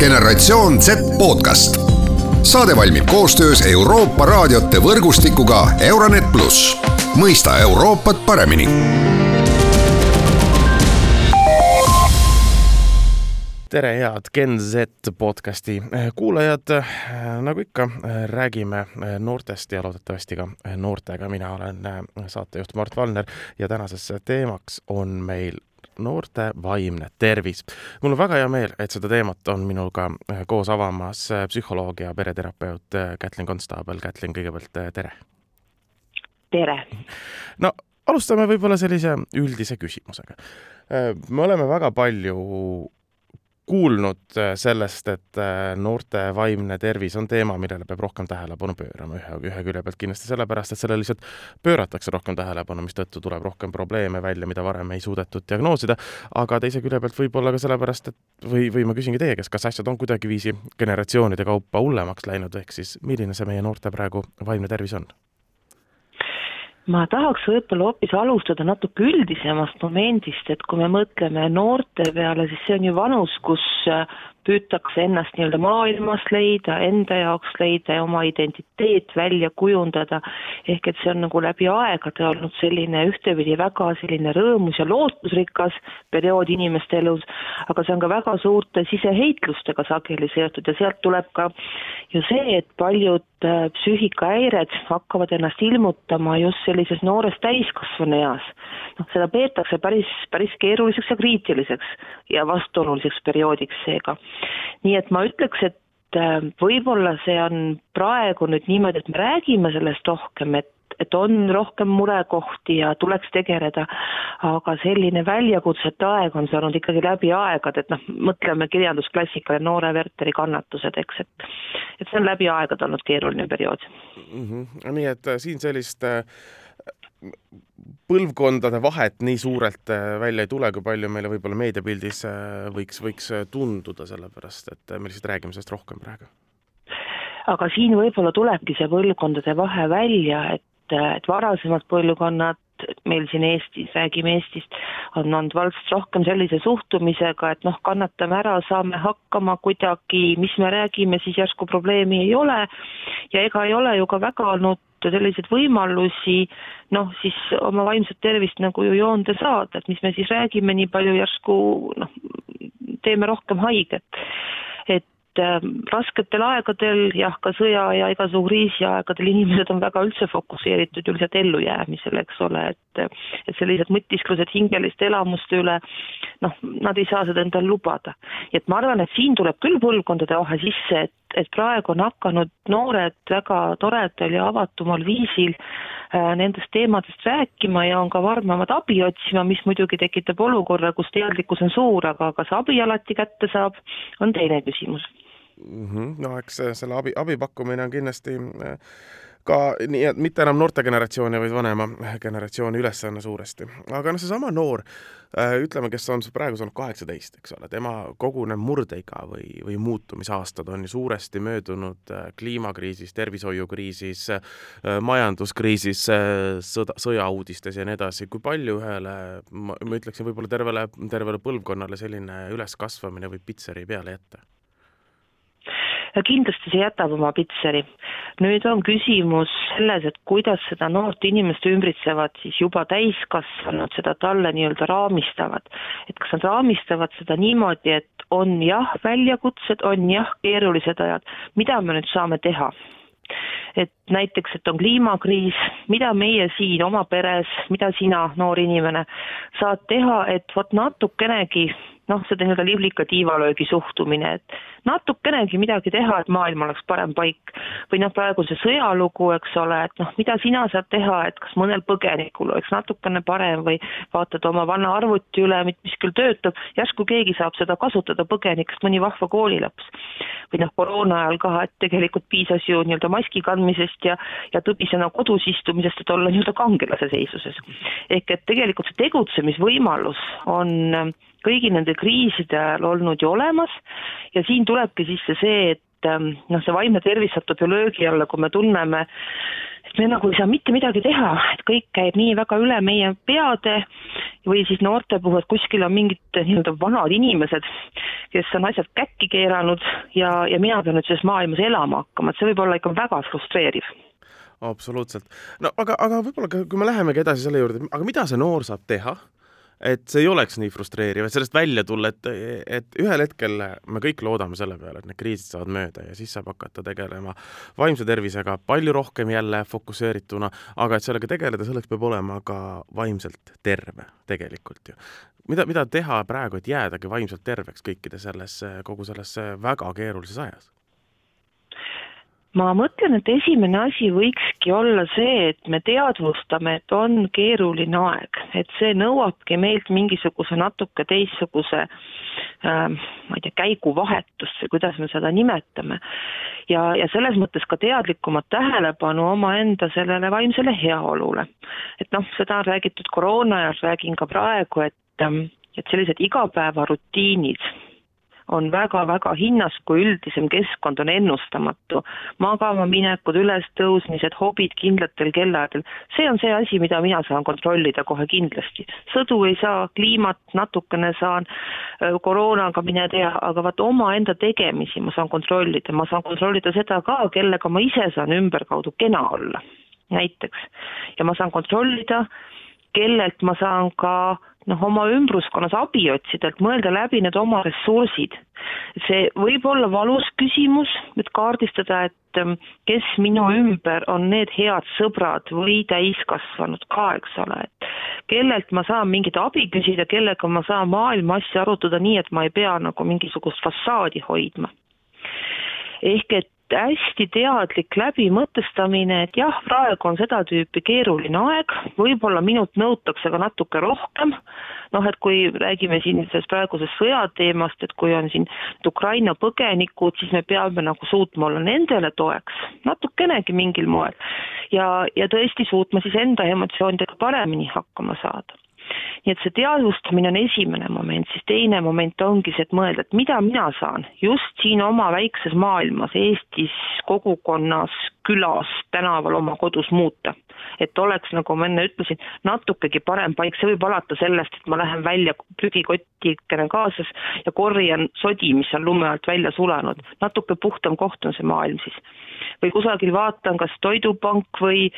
Generatsioon Z podcast. saade valmib koostöös Euroopa raadiote võrgustikuga Euronet pluss, mõista Euroopat paremini tere, head Gen Z podcasti kuulajad. nagu ikka, räägime noortest ja loodetavasti ka noortega. mina olen saatejuht Mart Valner ja tänaseks teemaks on meil noorte vaimne tervis. mul on väga hea meel, et seda teemat on minuga koos avamas psühholoog ja pereterapeut Kätlin Konstaabel. Kätlin, kõigepealt tere! tere! no alustame võib-olla sellise üldise küsimusega. me oleme väga palju kuulnud äh, sellest, et äh, noorte vaimne tervis on teema, millele peab rohkem tähelepanu pöörama ühe, ühe külje pealt kindlasti sellepärast, et sellele lihtsalt pööratakse rohkem tähelepanu, mistõttu tuleb rohkem probleeme välja, mida varem ei suudetud diagnoosida, aga teise külje pealt võib-olla ka sellepärast, et või, või ma küsingi teie käest, kas asjad on kuidagiviisi generatsioonide kaupa hullemaks läinud, ehk siis milline see meie noorte praegu vaimne tervis on? Ma tahaks võib-olla hoopis alustada natuke üldisemast momendist, et kui me mõtleme noorte peale, siis see on ju vanus, kus püütakse ennast nii-öelda maailmas leida, enda jaoks leida ja oma identiteet välja kujundada. ehk et see on nagu läbi aegade olnud selline ühtepidi väga selline rõõmus ja lootusrikas periood inimeste elus, aga see on ka väga suurte siseheitlustega sageli seotud ja sealt tuleb ka ju see, et paljud äh, psüühikahäired hakkavad ennast ilmutama just sellises noores täiskasvanu eas. noh, seda peetakse päris, päris keeruliseks ja kriitiliseks ja vastuoluliseks perioodiks seega nii et ma ütleks, et äh, võib-olla see on praegu nüüd niimoodi, et me räägime sellest rohkem, et et on rohkem murekohti ja tuleks tegeleda, aga selline väljakutsete aeg on see olnud ikkagi läbi aegade, et noh, mõtleme kirjandusklassikale Noore Werteri kannatused, eks, et et see on läbi aegade olnud keeruline periood mm. -hmm. nii et äh, siin sellist äh, põlvkondade vahet nii suurelt äh, välja ei tule, kui palju meile võib-olla meediapildis äh, võiks, võiks äh, tunduda, sellepärast et me lihtsalt räägime sellest rohkem praegu. aga siin võib-olla tulebki see põlvkondade vahe välja, et, et varasemad põlvkonnad meil siin Eestis, räägime Eestist, on olnud valdselt rohkem sellise suhtumisega, et noh, kannatame ära, saame hakkama kuidagi, mis me räägime, siis järsku probleemi ei ole ja ega ei ole ju ka väga olnud selliseid võimalusi noh, siis oma vaimset tervist nagu ju joonde saada, et mis me siis räägime, nii palju järsku noh, teeme rohkem haiget. et äh, rasketel aegadel, jah, ka sõja ja igasugu kriisiaegadel inimesed on väga üldse fokusseeritud ju lihtsalt ellujäämisele, eks ole, et et sellised mõtisklused hingeliste elamuste üle, noh, nad ei saa seda endale lubada. et ma arvan, et siin tuleb küll põlvkondade vahe sisse, et et praegu on hakanud noored väga toredal ja avatumal viisil äh, nendest teemadest rääkima ja on ka varmemad abi otsima, mis muidugi tekitab olukorra, kus teadlikkus on suur, aga kas abi alati kätte saab, on teine küsimus mm. -hmm. no eks selle abi, abi pakkumine on kindlasti äh, ka nii, et mitte enam noorte generatsiooni, vaid vanema generatsiooni ülesanne suuresti. aga noh, seesama noor, äh, ütleme, kes on praegu saanud kaheksateist, eks ole, tema kogune murdeiga või, või muutumisaastad on ju suuresti möödunud äh, kliimakriisis, tervishoiukriisis, äh, majanduskriisis, sõda, sõjauudistes ja nii edasi, kui palju ühele, ma ütleksin, võib-olla tervele, tervele põlvkonnale selline üleskasvamine võib pitseri peale jätta? Kindlasti see jätab oma pitseri. nüüd on küsimus selles, et kuidas seda noort inimest ümbritsevad siis juba täiskasvanud seda talle nii-öelda raamistavad. et kas nad raamistavad seda niimoodi, et on jah, väljakutsed, on jah, keerulised ajad, mida me nüüd saame teha et näiteks, et on kliimakriis, mida meie siin oma peres, mida sina, noor inimene, saad teha, et vot natukenegi noh, seda nii-öelda liblika tiivalöögi suhtumine, et natukenegi midagi teha, et maailm oleks parem paik. või noh, praegu see sõjalugu, eks ole, et noh, mida sina saad teha, et kas mõnel põgenikul oleks natukene parem või vaatad oma vana arvuti üle, mis küll töötab, järsku keegi saab seda kasutada põgenikest, mõni vahva koolilaps. või noh, koroona ajal ka, et tegelikult piisas ju nii-öelda maski kandmisest ja, ja tõbisena kodus istumisest, et olla nii-öelda kangelase seisuses. ehk et tegelikult see tegutsemisvõimalus on kõigi nende kriiside ajal olnud ju olemas ja siin tulebki sisse see, et ähm, noh, see vaimne tervis satub ju löögi alla, kui me tunneme et me nagu ei saa mitte midagi teha, et kõik käib nii väga üle meie peade või siis noorte puhul, et kuskil on mingid nii-öelda vanad inimesed, kes on asjad käkki keeranud ja, ja mina pean nüüd selles maailmas elama hakkama, et see võib olla ikka väga frustreeriv. Absoluutselt. no aga, aga võib-olla kui me lähemegi edasi selle juurde, aga mida see noor saab teha et see ei oleks nii frustreeriv, et sellest välja tulla, et, et ühel hetkel me kõik loodame selle peale, et need kriisid saavad mööda ja siis saab hakata tegelema vaimse tervisega palju rohkem jälle fokusseerituna, aga et sellega tegeleda, selleks peab olema ka vaimselt terve tegelikult ju. mida, mida teha praegu, et jäädagi vaimselt terveks kõikide selles, kogu selles väga keerulises ajas? Ma mõtlen, et esimene asi võikski olla see, et me teadvustame, et on keeruline aeg, et see nõuabki meilt mingisuguse natuke teistsuguse äh, ma ei tea, käiguvahetust või kuidas me seda nimetame. ja, ja selles mõttes ka teadlikumat tähelepanu omaenda sellele vaimsele heaolule. et noh, seda on räägitud koroona ajal, räägin ka praegu, et ähm, et sellised igapäevarutiinid on väga-väga hinnas, kui üldisem keskkond on ennustamatu. magama minekud, ülestõusmised, hobid kindlatel kelladel, see on see asi, mida mina saan kontrollida kohe kindlasti. sõdu ei saa, kliimat natukene saan, koroonaga mine tea, aga vaat omaenda tegemisi ma saan kontrollida, ma saan kontrollida seda ka, kellega ma ise saan ümberkaudu kena olla, näiteks. ja ma saan kontrollida, kellelt ma saan ka noh, oma ümbruskonnas abi otsida, et mõelda läbi need oma ressursid. see võib olla valus küsimus, et kaardistada, et ähm, kes minu ümber on need head sõbrad või täiskasvanud ka, eks ole, et kellelt ma saan mingit abi küsida, kellega ma saan maailma asju arutada nii, et ma ei pea nagu mingisugust fassaadi hoidma. ehk et hästi teadlik läbimõtestamine, et jah, praegu on seda tüüpi keeruline aeg, võib-olla minult nõutakse ka natuke rohkem, noh et kui räägime siin sellest praegusest sõjateemast, et kui on siin Ukraina põgenikud, siis me peame nagu suutma olla nendele toeks, natukenegi mingil moel. ja, ja tõesti suutma siis enda emotsioonidega paremini hakkama saada nii et see teadvustamine on esimene moment, siis teine moment ongi see, et mõelda, et mida mina saan just siin oma väikses maailmas, Eestis, kogukonnas, külas, tänaval, oma kodus muuta. et oleks, nagu ma enne ütlesin, natukegi parem paik, see võib alata sellest, et ma lähen välja prügikotikene kaasas ja korjan sodi, mis on lume alt välja sulanud, natuke puhtam koht on see maailm siis. Või kusagil vaatan, kas Toidupank või,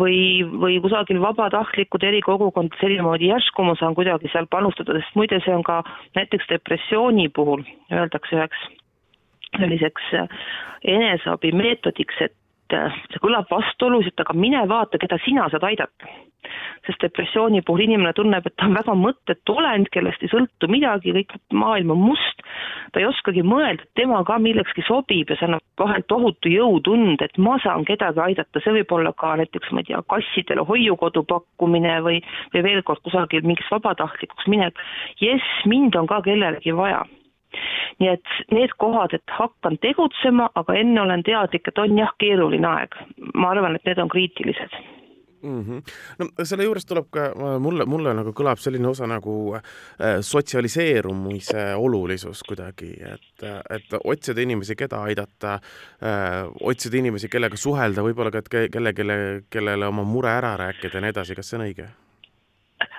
või, või kusagil vabatahtlikud erikogukond, selline moodi järsku ma saan kuidagi seal panustada, sest muide, see on ka näiteks depressiooni puhul öeldakse üheks selliseks eneseabimeetodiks, et see kõlab vastuoluliselt, aga mine vaata, keda sina saad aidata. Sest depressiooni puhul inimene tunneb, et ta on väga mõttetu olend, kellest ei sõltu midagi, kõik maailm on must, ta ei oskagi mõelda, et tema ka millekski sobib ja see annab vahel tohutu jõutunde, et ma saan kedagi aidata, see võib olla ka näiteks, ma ei tea, kassidele hoiukodu pakkumine või, või veel kord kusagil mingiks vabatahtlikuks minek, jess, mind on ka kellelegi vaja. Nii et need kohad, et hakkan tegutsema, aga enne olen teadlik, et on jah, keeruline aeg. ma arvan, et need on kriitilised mm. -hmm. no selle juures tuleb ka mulle, mulle nagu kõlab selline osa nagu äh, sotsialiseerumise olulisus kuidagi, et, et otsida inimesi, keda aidata äh,, otsida inimesi, kellega suhelda, võib-olla ka, et kellelegi, kellele oma mure ära rääkida ja nii edasi, kas see on õige?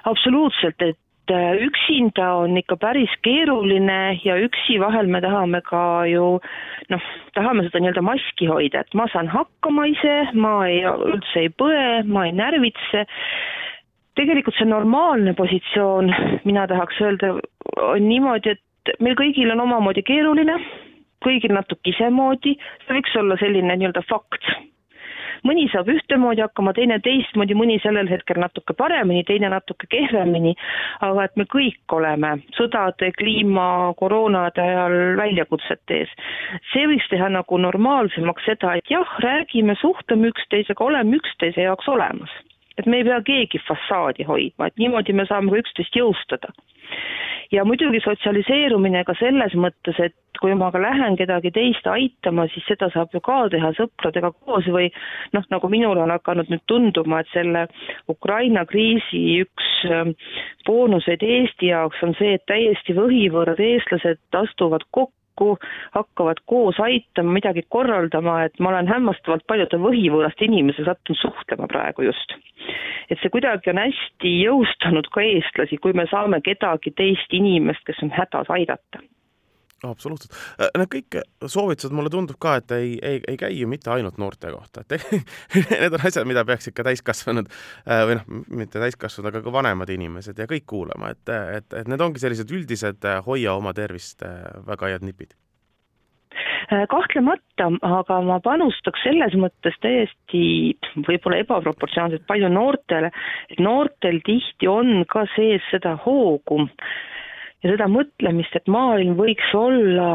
absoluutselt, et Äh, üksinda on ikka päris keeruline ja üksi vahel me tahame ka ju noh, tahame seda nii-öelda maski hoida, et ma saan hakkama ise, ma ei, üldse ei põe, ma ei närvitse. tegelikult see normaalne positsioon, mina tahaks öelda, on niimoodi, et meil kõigil on omamoodi keeruline, kõigil natuke isemoodi, see võiks olla selline nii-öelda fakt mõni saab ühtemoodi hakkama, teine teistmoodi, mõni sellel hetkel natuke paremini, teine natuke kehvemini, aga et me kõik oleme sõdade, kliima, koroonade ajal väljakutsete ees. see võiks teha nagu normaalsemaks seda, et jah, räägime, suhtleme üksteisega, oleme üksteise jaoks olemas et me ei pea keegi fassaadi hoidma, et niimoodi me saame ka üksteist jõustada. Ja muidugi sotsialiseerumine ka selles mõttes, et kui ma ka lähen kedagi teist aitama, siis seda saab ju ka teha sõpradega koos või noh, nagu minul on hakanud nüüd tunduma, et selle Ukraina kriisi üks boonuseid Eesti jaoks on see, et täiesti võhivõõrad eestlased astuvad kokku kokku, hakkavad koos aitama, midagi korraldama, et ma olen hämmastavalt paljude võhivõõraste inimesega sattunud suhtlema praegu just. et see kuidagi on hästi jõustanud ka eestlasi, kui me saame kedagi teist inimest, kes on hädas, aidata absoluutselt. Äh, need kõik soovitused, mulle tundub ka, et ei, ei, ei käi ju mitte ainult noorte kohta, et need on asjad, mida peaksid ka täiskasvanud äh, või noh, mitte täiskasvanud, aga ka vanemad inimesed ja kõik kuulama, et, et, et need ongi sellised üldised äh, hoia oma tervist väga head nipid kahtlemata, aga ma panustaks selles mõttes täiesti võib-olla ebaproportsionaalselt palju noortele, et noortel tihti on ka sees seda hoogu ja seda mõtlemist, et maailm võiks olla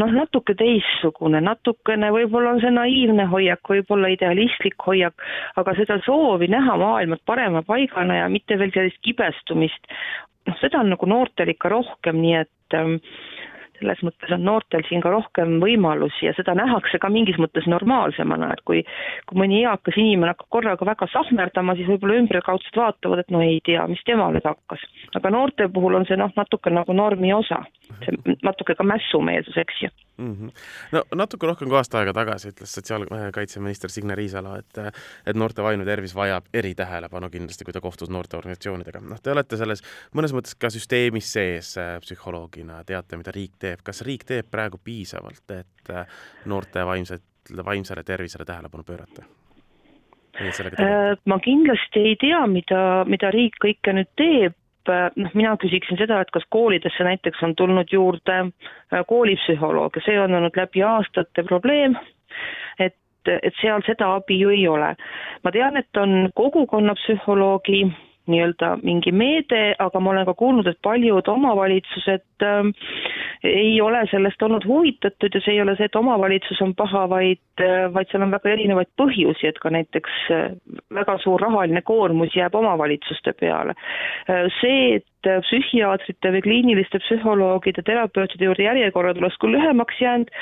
noh, natuke teistsugune, natukene võib-olla on see naiivne hoiak, võib-olla idealistlik hoiak, aga seda soovi näha maailma parema paigana ja mitte veel sellist kibestumist, noh, seda on nagu noortel ikka rohkem, nii et ähm, selles mõttes on noortel siin ka rohkem võimalusi ja seda nähakse ka mingis mõttes normaalsemana, et kui kui mõni eakas inimene hakkab korraga väga sahmerdama, siis võib-olla ümberkaudsed vaatavad, et no ei tea, mis temal nüüd hakkas. aga noorte puhul on see noh, natuke nagu normi osa, see natuke ka mässumeelsus, eks ju mm. -hmm. no natuke rohkem kui aasta aega tagasi ütles sotsiaalkaitseminister Signe Riisalo, et et noorte vaimne tervis vajab eritähelepanu kindlasti, kui ta kohtus noorteorganisatsioonidega. noh, te olete selles mõnes mõttes ka süsteemis sees äh, psühholoogina, teate, mida riik teeb. kas riik teeb praegu piisavalt, et äh, noorte vaimset, vaimsele tervisele tähelepanu pöörata? Äh, ma kindlasti ei tea, mida, mida riik kõike nüüd teeb, noh, mina küsiksin seda, et kas koolidesse näiteks on tulnud juurde äh, koolipsühholooge, see on olnud läbi aastate probleem, et, et seal seda abi ju ei ole. ma tean, et on kogukonnapsühholoogi nii-öelda mingi meede, aga ma olen ka kuulnud, et paljud omavalitsused äh, ei ole sellest olnud huvitatud ja see ei ole see, et omavalitsus on paha, vaid, vaid seal on väga erinevaid põhjusi, et ka näiteks äh, väga suur rahaline koormus jääb omavalitsuste peale. Äh, see, et psühhiaatrite või kliiniliste psühholoogide, terapeutide juurde järjekorrad oleks küll lühemaks jäänud,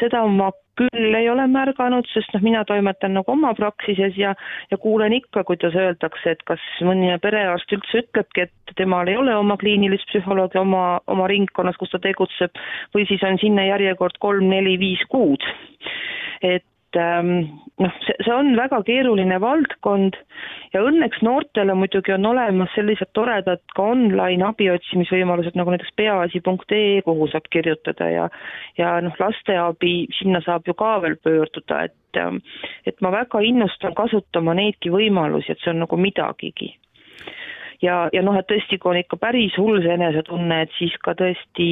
seda ma küll ei ole märganud, sest noh, mina toimetan nagu oma praksises ja ja kuulen ikka, kuidas öeldakse, et kas mõni perearst üldse ütlebki, et temal ei ole oma kliinilist psühholoogi oma, oma ringkonnas, kus ta tegutseb, või siis on sinna järjekord kolm, neli, viis kuud. Et ähm, noh, see, see on väga keeruline valdkond ja õnneks noortele muidugi on olemas sellised toredad ka online abi otsimisvõimalused, nagu näiteks peaasi.ee, kuhu saab kirjutada ja ja noh, lasteabi, sinna saab ju ka veel pöörduda, et ähm, et ma väga innustan kasutama neidki võimalusi, et see on nagu midagigi ja, ja noh, et tõesti, kui on ikka päris hull see enesetunne, et siis ka tõesti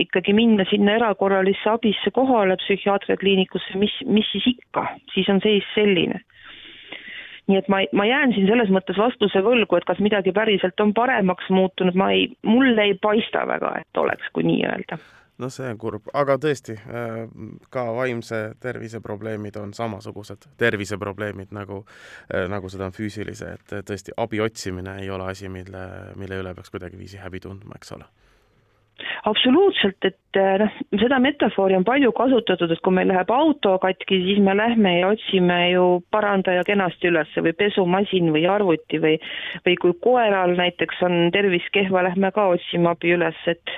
ikkagi minna sinna erakorralisse abisse kohale psühhiaatriakliinikusse, mis, mis siis ikka, siis on seis selline. Nii et ma, ma jään siin selles mõttes vastuse võlgu, et kas midagi päriselt on paremaks muutunud, ma ei, mulle ei paista väga, et oleks, kui nii öelda no see on kurb, aga tõesti, äh, ka vaimse tervise probleemid on samasugused. Terviseprobleemid nagu, äh, nagu seda on füüsilise, et tõesti abi otsimine ei ole asi, mille, mille üle peaks kuidagiviisi häbi tundma, eks ole absoluutselt, et eh, noh, seda metafoori on palju kasutatud, et kui meil läheb auto katki, siis me lähme ja otsime ju parandaja kenasti üles või pesumasin või arvuti või või kui koeral näiteks on tervis kehva, lähme ka otsime abi üles, et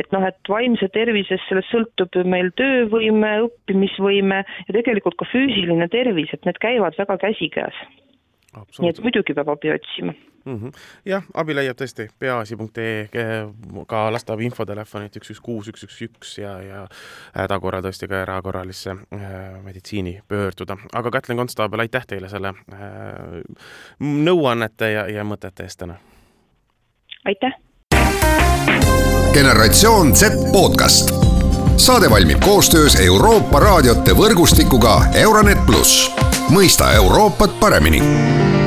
et noh, et vaimse tervisest, sellest sõltub ju meil töövõime, õppimisvõime ja tegelikult ka füüsiline tervis, et need käivad väga käsikäes. nii et muidugi peab abi otsima mm. -hmm. jah, abi leiab tõesti peaasi.ee, ka lasteabi infotelefonid üks, üks, kuus, üks, üks, üks ja, ja hädakorral tõesti ka erakorralisse äh, meditsiini pöörduda. aga Kätlin Konstaabel, aitäh teile selle äh, nõuannete ja, ja mõtete eest täna! aitäh! generatsioon Z podcast. saade valmib koostöös Euroopa raadiote võrgustikuga Euronet pluss, mõista Euroopat paremini